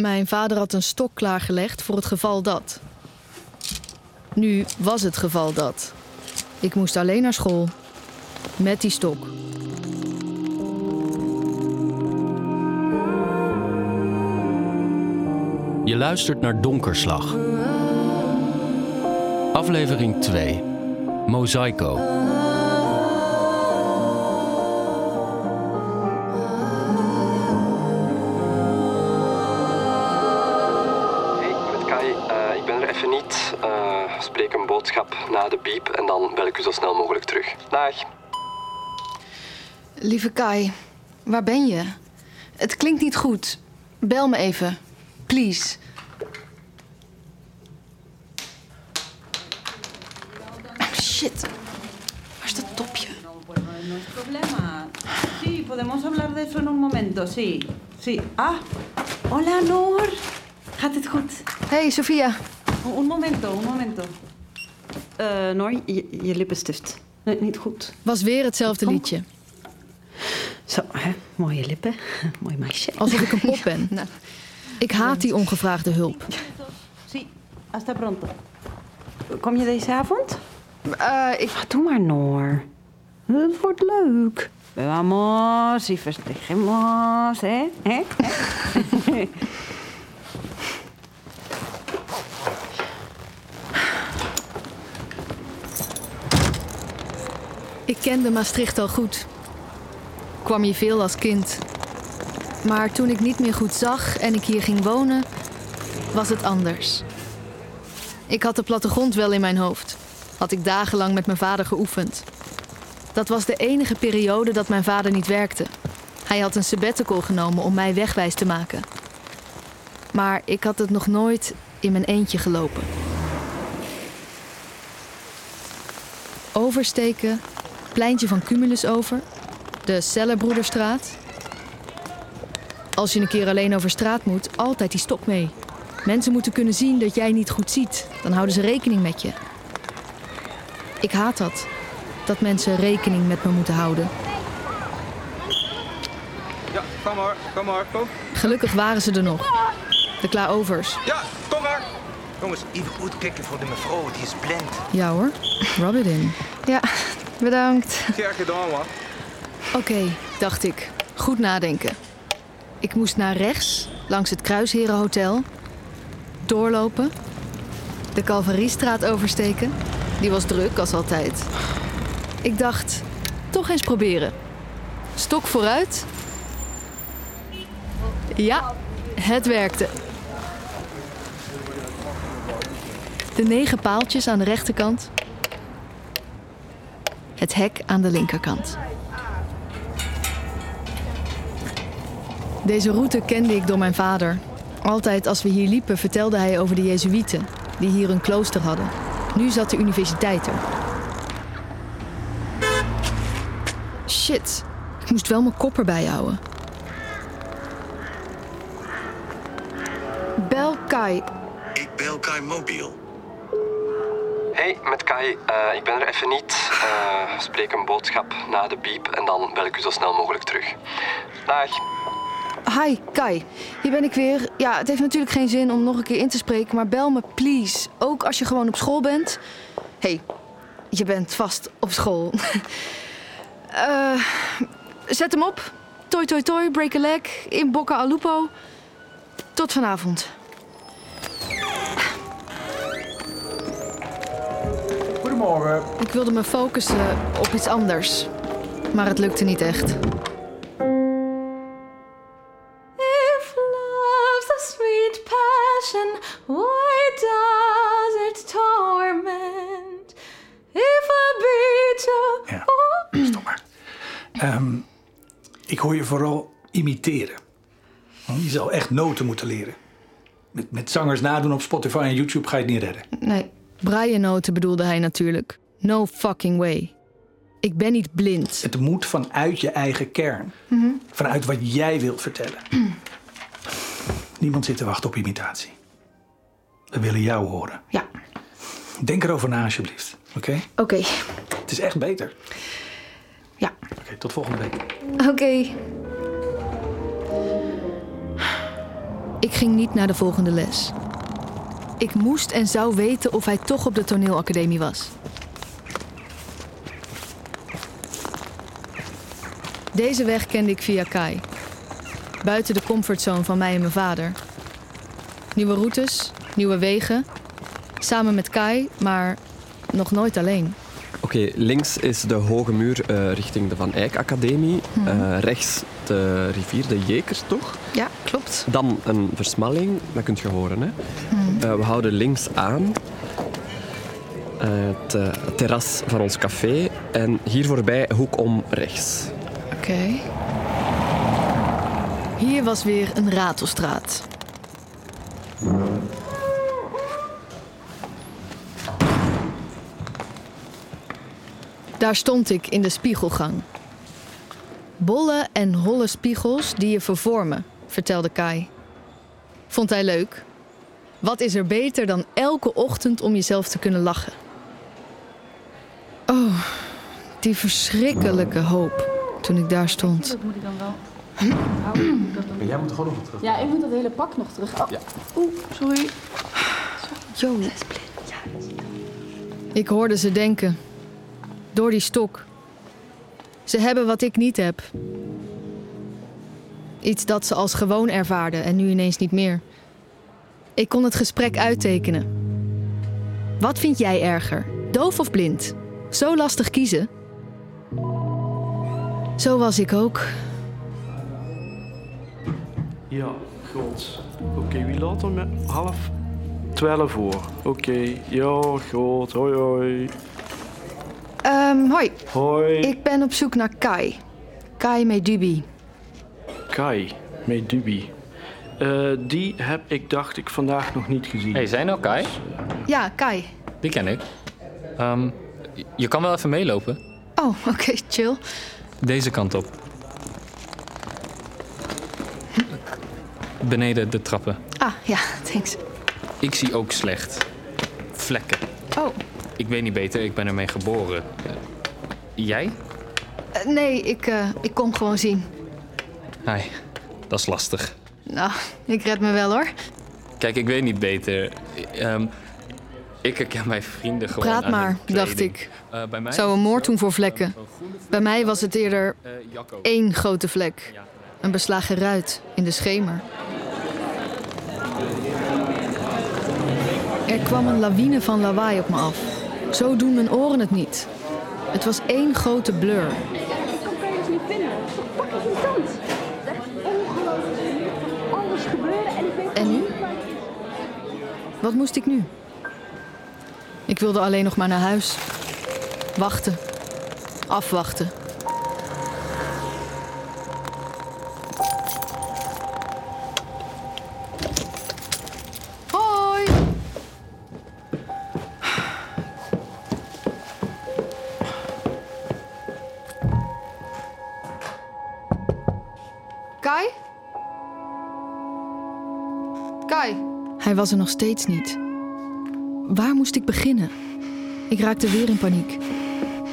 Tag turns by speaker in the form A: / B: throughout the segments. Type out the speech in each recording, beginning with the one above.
A: Mijn vader had een stok klaargelegd voor het geval dat. Nu was het geval dat. Ik moest alleen naar school. Met die stok.
B: Je luistert naar Donkerslag. Aflevering 2. Mosaico.
C: En dan bel ik u zo snel mogelijk terug. Dag.
A: Lieve Kai, waar ben je? Het klinkt niet goed. Bel me even. Please. Shit. Waar is dat topje?
D: No es problema. Sí, podemos hablar de eso en un momento, sí. Sí. Ah, hola Noor. Gaat het goed?
A: Hey, Sofia.
D: Un momento, un momento. Eh Noor, je, je lippenstift. Nee, niet goed.
A: Was weer hetzelfde
D: Kom.
A: liedje.
D: Zo, hè? Mooie lippen. Mooi meisje.
A: Alsof ik een pop ben. Ik haat die ongevraagde hulp.
D: Sí, hasta pronto. Kom je deze avond?
A: Eh, ik...
D: Ah, doe maar, Noor. Het wordt leuk. Vamos y festejemos, hè? hè?
A: kende Maastricht al goed. Kwam hier veel als kind. Maar toen ik niet meer goed zag en ik hier ging wonen, was het anders. Ik had de plattegrond wel in mijn hoofd. Had ik dagenlang met mijn vader geoefend. Dat was de enige periode dat mijn vader niet werkte. Hij had een sabbatical genomen om mij wegwijs te maken. Maar ik had het nog nooit in mijn eentje gelopen. Oversteken, pleintje van Cumulus over, de Sellerbroederstraat. Als je een keer alleen over straat moet, altijd die stok mee. Mensen moeten kunnen zien dat jij niet goed ziet. Dan houden ze rekening met je. Ik haat dat. Dat mensen rekening met me moeten houden.
E: Ja, kom maar, kom maar, kom.
A: Gelukkig waren ze er nog. De Klaovers.
E: Ja, kom maar. Jongens, even goed kijken voor de mevrouw, die is blind.
A: Ja hoor, rub it in. Ja, bedankt.
E: Graag gedaan, man.
A: Oké, dacht ik. Goed nadenken. Ik moest naar rechts, langs het Kruisherenhotel. Doorlopen. De Calvariestraat oversteken. Die was druk, als altijd. Ik dacht, toch eens proberen. Stok vooruit. Ja, het werkte. De negen paaltjes aan de rechterkant. Het hek aan de linkerkant. Deze route kende ik door mijn vader. Altijd als we hier liepen vertelde hij over de Jezuïeten, die hier een klooster hadden. Nu zat de universiteit er. Shit, ik moest wel mijn kop erbij houden. Bel Kai.
F: Ik bel Kai Mobiel.
C: Hey, met Kai. Eh, ik ben er even niet. Eh, spreek een boodschap na de biep en dan bel ik u zo snel mogelijk terug. Dag.
A: Hi, Kai. Hier ben ik weer. Ja, het heeft natuurlijk geen zin om nog een keer in te spreken, maar bel me, please. Ook als je gewoon op school bent. hey, je bent vast op school. Eh, zet hem op. Toi, toi, toi, break a leg. In Bocca al Lupo. Tot vanavond.
G: Goedemorgen.
A: Ik wilde me focussen op iets anders. Maar het lukte niet echt.
H: If love's a sweet passion, why does it torment? If a beat of
G: Ja, stop maar. Ehm, ik hoor je vooral imiteren. Je zal echt noten moeten leren. Met, met zangers nadoen op Spotify en YouTube ga je het niet redden.
A: Nee, braaienoten bedoelde hij natuurlijk. No fucking way. Ik ben niet blind.
G: Het moet vanuit je eigen kern. Vanuit wat jij wilt vertellen. Niemand zit te wachten op imitatie. We willen jou horen.
A: Ja,
G: Denk erover na alsjeblieft. Oké?
A: oké.
G: Het is echt beter.
A: Ja,
G: Oké, tot volgende week.
A: oké. Ik ging niet naar de volgende les. Ik moest en zou weten of hij toch op de toneelacademie was. Deze weg kende ik via Kai. Buiten de comfortzone van mij en mijn vader. Nieuwe routes, nieuwe wegen. Samen met Kai, maar nog nooit alleen.
I: Oké, links is de hoge muur eh, richting de Van Eyck Academie. Eh, rechts de rivier, de Jeker, toch?
A: Ja, klopt.
I: Dan een versmalling, dat kunt je horen. Hè? Eh, we houden links aan. Eh, het eh, terras van ons café. En hier voorbij hoek om rechts.
A: Oké. Hier was weer een ratelstraat. Daar stond ik in de spiegelgang. Bolle en holle spiegels die je vervormen, vertelde Kai. Vond hij leuk. Wat is er beter dan elke ochtend om jezelf te kunnen lachen? Oh, die verschrikkelijke hoop toen ik daar stond.
H: Dat moet ik dan wel. houden.
J: Jij moet gewoon nog terug.
H: Ja, ik moet dat hele pak nog terug. Oh. Oeh, sorry.
A: Yo. Ik hoorde ze denken. Door die stok. Ze hebben wat ik niet heb. Iets dat ze als gewoon ervaarden en nu ineens niet meer. Ik kon het gesprek uittekenen. Wat vind jij erger? Doof of blind? Zo lastig kiezen. Zo was ik ook.
J: Ja, goed. Oké, wie laat er met half twaalf voor? Oké, ja, goed. Hoi, hoi.
A: Ehm, hoi,
J: Hoi,
A: ik ben op zoek naar Kai. Kai Medubi.
J: Kai, met Eh, die heb ik, dacht ik, vandaag nog niet gezien.
K: Hey, zijn nou Kai?
A: Ja, Kai.
K: Die ken ik. Ehm, je kan wel even meelopen.
A: Oh, oké, chill.
K: Deze kant op. Beneden de trappen.
A: Ah, ja, thanks.
K: Ik zie ook slecht. Vlekken.
A: Oh,
K: Ik weet niet beter, ik ben ermee geboren. Eh, jij?
A: eh, nee, ik, eh, ik kom gewoon zien.
K: Hi, dat is lastig.
A: Nou, ik red me wel hoor.
K: Kijk, ik weet niet beter. Ehm, ik herken mijn vrienden gewoon
A: Praat
K: aan
A: maar,
K: hun
A: dacht ik.
K: Eh, bij mij
A: Zou een moord doen voor vlekken. Bij mij was het eerder
K: eh,
A: één grote vlek. Een beslagen ruit in de schemer. Er kwam een lawine van lawaai op me af. Zo doen mijn oren het niet. Het was één grote blur.
H: Ik kan je dus niet vinden. Fucking irritant. Het is echt ongelooflijk. Alles gebeuren en ik weet
A: En nu? Wat moest ik nu? Ik wilde alleen nog maar naar huis. Wachten. Afwachten. Hij was er nog steeds niet. Waar moest ik beginnen? Ik raakte weer in paniek.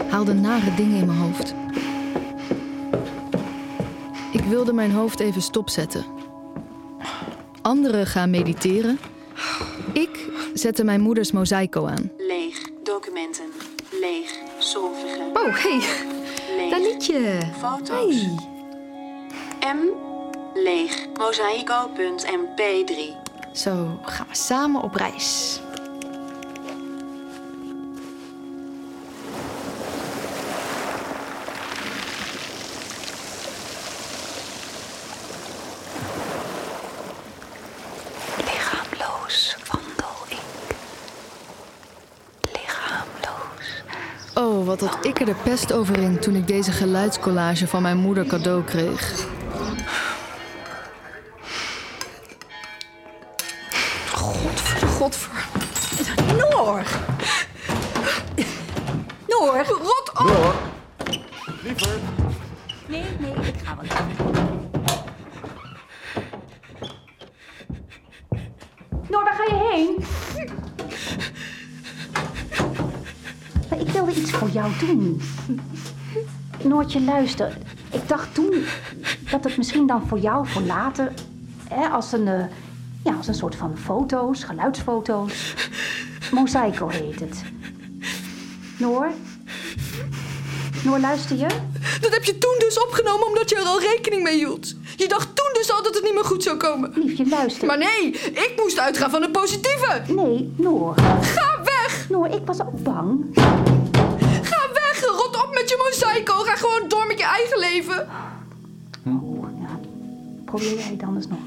A: Haalde nare dingen in mijn hoofd. Ik wilde mijn hoofd even stopzetten. Anderen gaan mediteren. Ik zette mijn moeders mozaïco aan.
L: Leeg. Documenten. Leeg. Solvige.
A: Oh, hey,
L: Leeg.
A: dat liedje.
L: Foto's.
A: Hey.
L: M. Leeg. Mosaico.mp3.
A: Zo gaan we samen op reis.
L: Lichaamloos wandel ik. Lichaamloos.
A: Oh, wat had ik er de pest over in toen ik deze geluidscollage van mijn moeder cadeau kreeg.
H: Noortje, luister. Ik dacht toen dat het misschien dan voor jou, voor later, hè, als een, eh, Ja, als een soort van foto's, geluidsfoto's. Mosaico heet het. Noor? Noor, luister je?
M: Dat heb je toen dus opgenomen omdat je er al rekening mee hield. Je dacht toen dus al dat het niet meer goed zou komen.
H: Liefje, luister.
M: Maar nee, ik moest uitgaan van het positieve.
H: Nee, Noor.
M: Ga weg!
H: Noor, ik was ook bang.
M: Mosaico. Ga gewoon door met je eigen leven.
H: Oh, ja. Probeer jij het anders nog.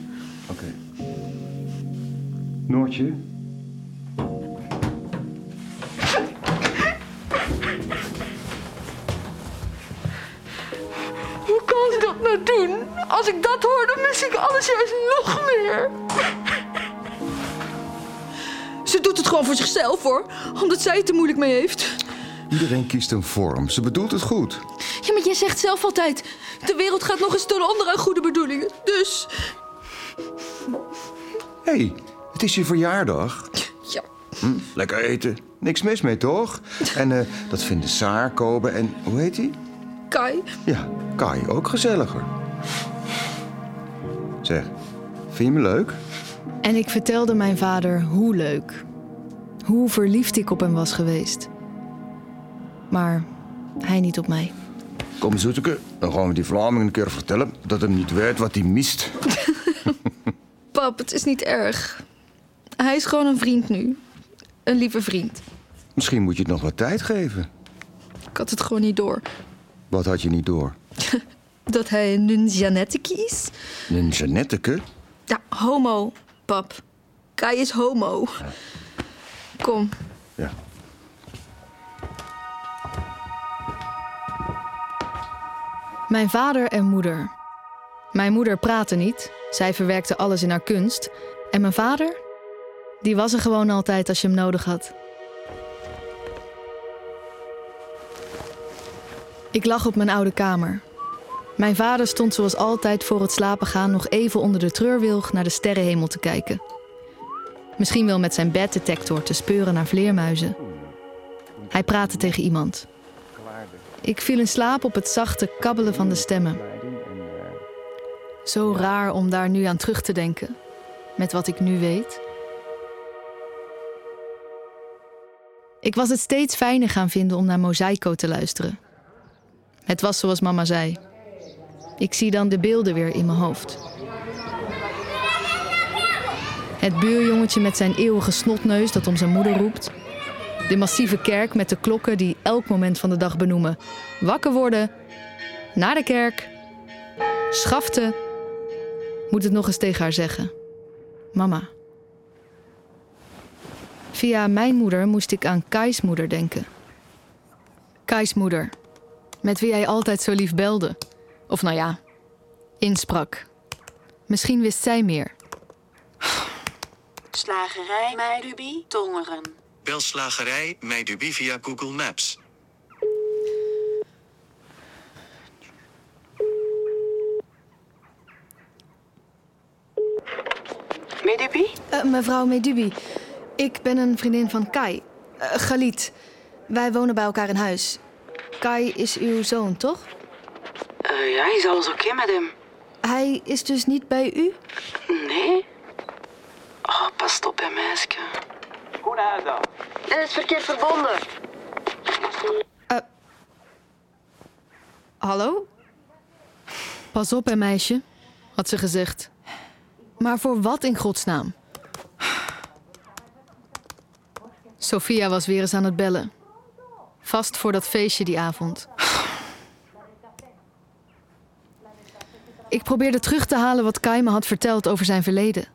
N: Oké. Noortje?
M: Hoe kan ze dat nou doen? Als ik dat hoor, dan mis ik alles juist nog meer. Ze doet het gewoon voor zichzelf hoor, omdat zij het er moeilijk mee heeft.
N: Iedereen kiest een vorm. Ze bedoelt het goed.
M: Ja, maar jij zegt zelf altijd: de wereld gaat nog eens ten onder aan goede bedoelingen. Dus.
N: Hé, hey, het is je verjaardag.
M: Ja.
N: Hm, lekker eten. Niks mis mee, toch? En eh, dat vinden Saar, Kobe en... Hoe heet hij?
M: Kai.
N: Ja, Kai ook gezelliger. Zeg, vind je me leuk?
A: En ik vertelde mijn vader hoe leuk. Hoe verliefd ik op hem was geweest. Maar hij niet op mij.
N: Kom, Zoeteke, dan gaan we die Vlamingen een keer vertellen... dat hem niet weet wat hij mist.
M: Pap, het is niet erg. Hij is gewoon een vriend nu. Een lieve vriend.
N: Misschien moet je het nog wat tijd geven.
M: Ik had het gewoon niet door.
N: Wat had je niet door?
M: Dat hij een Janette is.
N: Een Jeannetteke?
M: Ja, homo, pap. Kai is homo. Kom.
N: Ja.
A: Mijn vader en moeder. Mijn moeder praatte niet. Zij verwerkte alles in haar kunst. En mijn vader? Die was er gewoon altijd als je hem nodig had. Ik lag op mijn oude kamer. Mijn vader stond zoals altijd voor het slapen gaan nog even onder de treurwilg naar de sterrenhemel te kijken. Misschien wel met zijn beddetector te speuren naar vleermuizen. Hij praatte tegen iemand. Ik viel in slaap op het zachte kabbelen van de stemmen. Zo raar om daar nu aan terug te denken, met wat ik nu weet. Ik was het steeds fijner gaan vinden om naar Mosaico te luisteren. Het was zoals mama zei. Ik zie dan de beelden weer in mijn hoofd. Het buurjongetje met zijn eeuwige snotneus dat om zijn moeder roept. De massieve kerk met de klokken die elk moment van de dag benoemen. Wakker worden. Naar de kerk. Schaften. Moet het nog eens tegen haar zeggen. Mama. Via mijn moeder moest ik aan Kai's moeder denken. Kai's moeder. Met wie hij altijd zo lief belde. Of nou ja, insprak. Misschien wist zij meer.
L: Slagerij Meidubie, Tongeren.
F: Bel slagerij Meidubie via Google Maps.
L: Medubi?
A: Eh, mevrouw Medubi, ik ben een vriendin van Kai. Uh, Galit. Wij wonen bij elkaar in huis. Kai is uw zoon, toch?
L: Uh, ja, is alles oké met hem?
A: Hij is dus niet bij u?
L: Nee. Oh, pas op, hè, meisje.
O: Goedenavond.
L: Dit is verkeerd verbonden.
A: Uh, hallo? Pas op, hè, meisje, had ze gezegd. Maar voor wat in godsnaam? Sophia was weer eens aan het bellen. Vast voor dat feestje die avond. Ik probeerde terug te halen wat Kai me had verteld over zijn verleden.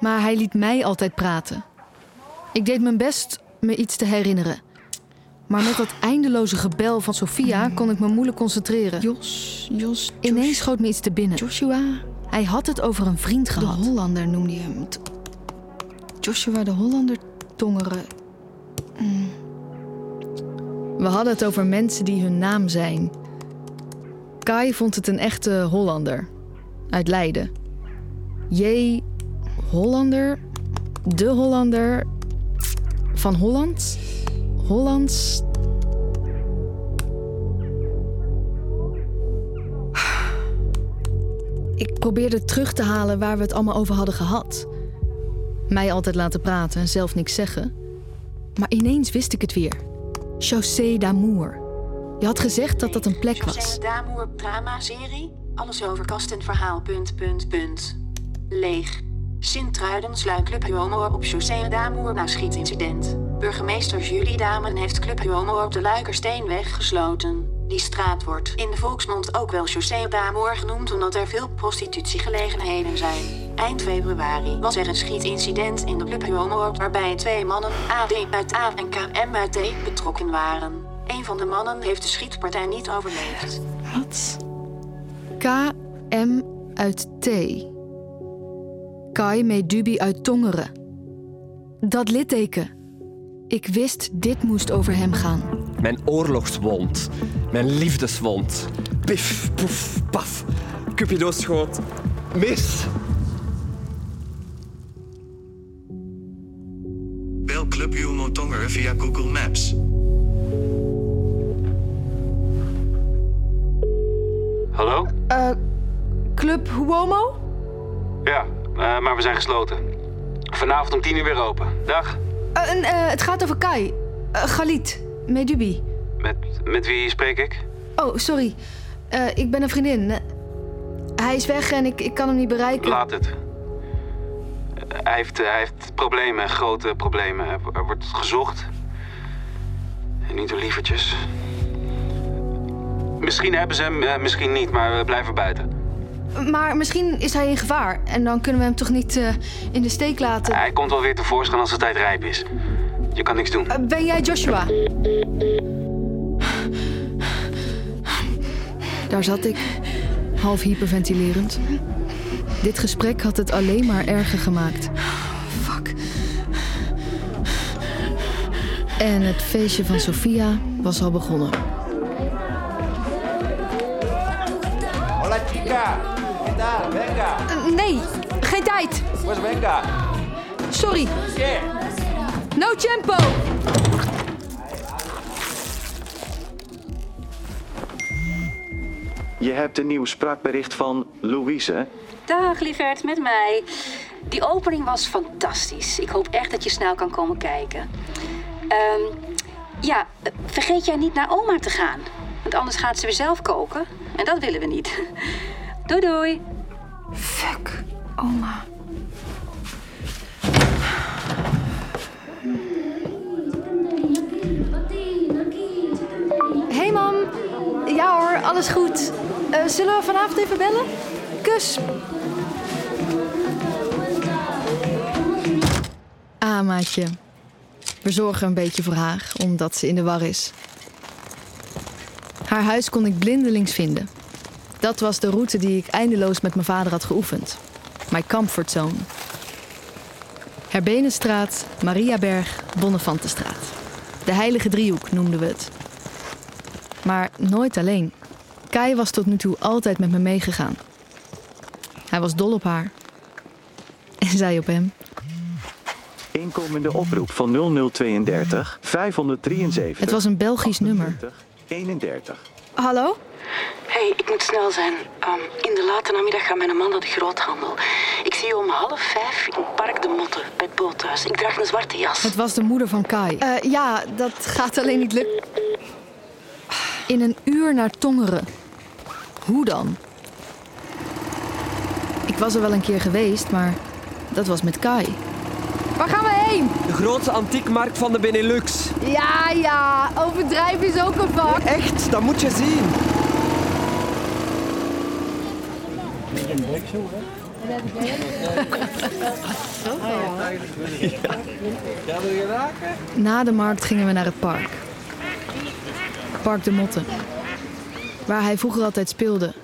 A: Maar hij liet mij altijd praten. Ik deed mijn best me iets te herinneren. Maar met dat eindeloze gebel van Sophia kon ik me moeilijk concentreren.
M: Jos, Jos.
A: Ineens schoot me iets te binnen.
M: Joshua.
A: Hij had het over een vriend gehad.
M: De Hollander noemde je hem. Joshua de Hollander tongeren.
A: Mm. We hadden het over mensen die hun naam zijn. Kai vond het een echte Hollander. Uit Leiden. J. Hollander. De Hollander. Van Holland. Hollands. Ik probeerde terug te halen waar we het allemaal over hadden gehad. Mij altijd laten praten en zelf niks zeggen. Maar ineens wist ik het weer. Chaussée d'Amour. Je had gezegd dat dat een plek was.
P: Chaussée d'Amour drama-serie. Alles over kast en verhaal. Punt, punt, punt. Leeg. Sint-Truiden Club Huomo op Chaussée d'Amour na schietincident. Burgemeester Julie Damen heeft Club Huomo op de Luikersteenweg gesloten. Die straat wordt in de volksmond ook wel Chaussée d'Amour genoemd omdat er veel prostitutiegelegenheden zijn. Eind februari was er een schietincident in de Club Huomo waarbij twee mannen, AD uit A en KM uit T, betrokken waren. Een van de mannen heeft de schietpartij niet overleefd.
A: Wat? KM uit T. Kai Medubi uit Tongeren. Dat litteken. Ik wist dit moest over hem gaan.
I: Mijn oorlogswond. Mijn liefdeswond. Pif, poef, paf. Cupido schoot. Mis.
F: Bel Club Humo Tongeren via Google Maps.
Q: Hallo?
A: Eh, Club Huomo?
Q: Ja, eh, maar we zijn gesloten. Vanavond om tien uur weer open. Dag.
A: Eh, en, eh, het gaat over Kai. Galit. Medubi.
Q: Met, met wie spreek ik?
A: Oh, sorry. Ik ben een vriendin. Hij is weg en ik, ik kan hem niet bereiken.
Q: Laat het. Hij heeft, hij heeft problemen, grote problemen. Er wordt gezocht. En niet door lievertjes. Misschien hebben ze hem, misschien niet, maar we blijven buiten.
A: Maar misschien is hij in gevaar. En dan kunnen we hem toch niet eh, in de steek laten.
Q: Hij komt wel weer tevoorschijn als de tijd rijp is. Je kan niks doen.
A: Eh, ben jij Joshua? Daar zat ik, half hyperventilerend. Dit gesprek had het alleen maar erger gemaakt. Fuck. En het feestje van Sofia was al begonnen.
O: Hola chica, ¿qué tal? Venga.
A: Eh, nee, geen tijd.
O: Pues venga.
A: Sorry.
O: ¿Qué?
A: No tempo.
R: Je hebt een nieuw spraakbericht van Louise.
H: Dag lieverd, met mij. Die opening was fantastisch. Ik hoop echt dat je snel kan komen kijken. Ehm, ja, eh, vergeet jij niet naar oma te gaan. Want anders gaat ze weer zelf koken. En dat willen we niet. Doei doei.
A: Fuck, oma. Hey mam. Ja hoor, alles goed. Eh, zullen we vanavond even bellen? Kus. Ah, maatje. We zorgen een beetje voor haar, omdat ze in de war is. Haar huis kon ik blindelings vinden. Dat was de route die ik eindeloos met mijn vader had geoefend. My comfort zone. Herbenenstraat, Mariaberg, Bonnefantenstraat. De heilige driehoek noemden we het. Maar nooit alleen. Kai was tot nu toe altijd met me meegegaan. Hij was dol op haar. En zij op hem.
R: Inkomende oproep van 0032 573.
A: Het was een Belgisch nummer.
R: 31.
A: Hallo?
P: Hey, ik moet snel zijn. Ehm, in de late namiddag gaat mijn man naar de groothandel. Ik zie je om half vijf in Park de Motte, bij het boothuis. Ik draag een zwarte jas.
A: Het was de moeder van Kai. Eh, ja, dat gaat alleen niet lukken. In een uur naar Tongeren. Hoe dan? Ik was er wel een keer geweest, maar dat was met Kai. Waar gaan we heen?
I: De grootste antiekmarkt van de Benelux.
A: Ja, ja, overdrijven is ook een vak.
I: Echt, dat moet je zien.
A: Na de markt gingen we naar het park. Park de Motten. Waar hij vroeger altijd speelde.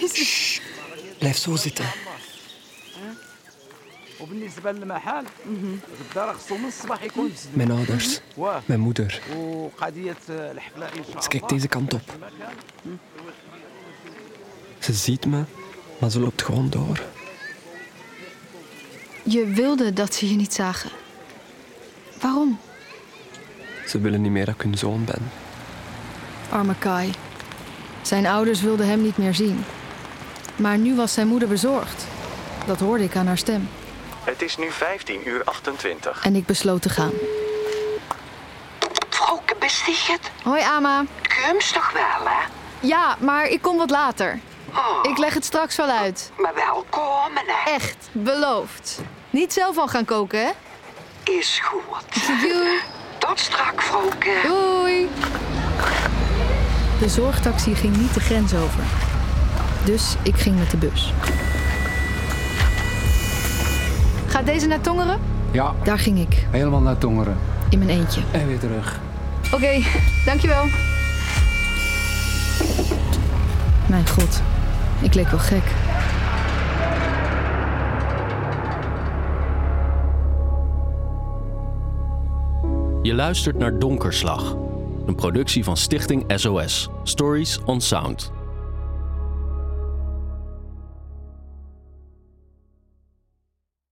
I: Jezus. Blijf zo zitten.
O: وبالنسبه للمحل في الدار خصو من الصباح يكون مسدود
I: Mijn ouders.
O: واه
I: Mijn moeder.
O: وقضيه الحفله ان شاء
I: Ze kijkt deze kant op. Ze ziet me, maar ze loopt gewoon door.
A: Je wilde dat ze je niet zagen. Waarom?
I: Ze willen niet meer dat ik hun zoon ben.
A: Arme Kai. Zijn ouders wilden hem niet meer zien. Maar nu was zijn moeder bezorgd. Dat hoorde ik aan haar stem.
R: Het is nu 15 uur 28.
A: En ik besloot te gaan.
L: Vrouwke, besticht het?
A: Hoi, Ama.
L: Kums toch wel, hè?
A: Ja, maar ik kom wat later. Ik leg het straks wel uit.
L: Maar wel komen, hè?
A: Echt, beloofd. Niet zelf al gaan koken, hè?
L: Is goed.
A: Doei.
L: Tot strak, vrouwke.
A: Doei. De zorgtaxi ging niet de grens over. Dus ik ging met de bus. Gaat deze naar Tongeren?
S: Ja.
A: Daar ging ik,
S: Helemaal naar Tongeren.
A: in mijn eentje.
S: En weer terug.
A: Oké, dankjewel. Mijn god, ik leek wel gek.
B: Je luistert naar Donkerslag, een productie van Stichting SOS, Stories on Sound.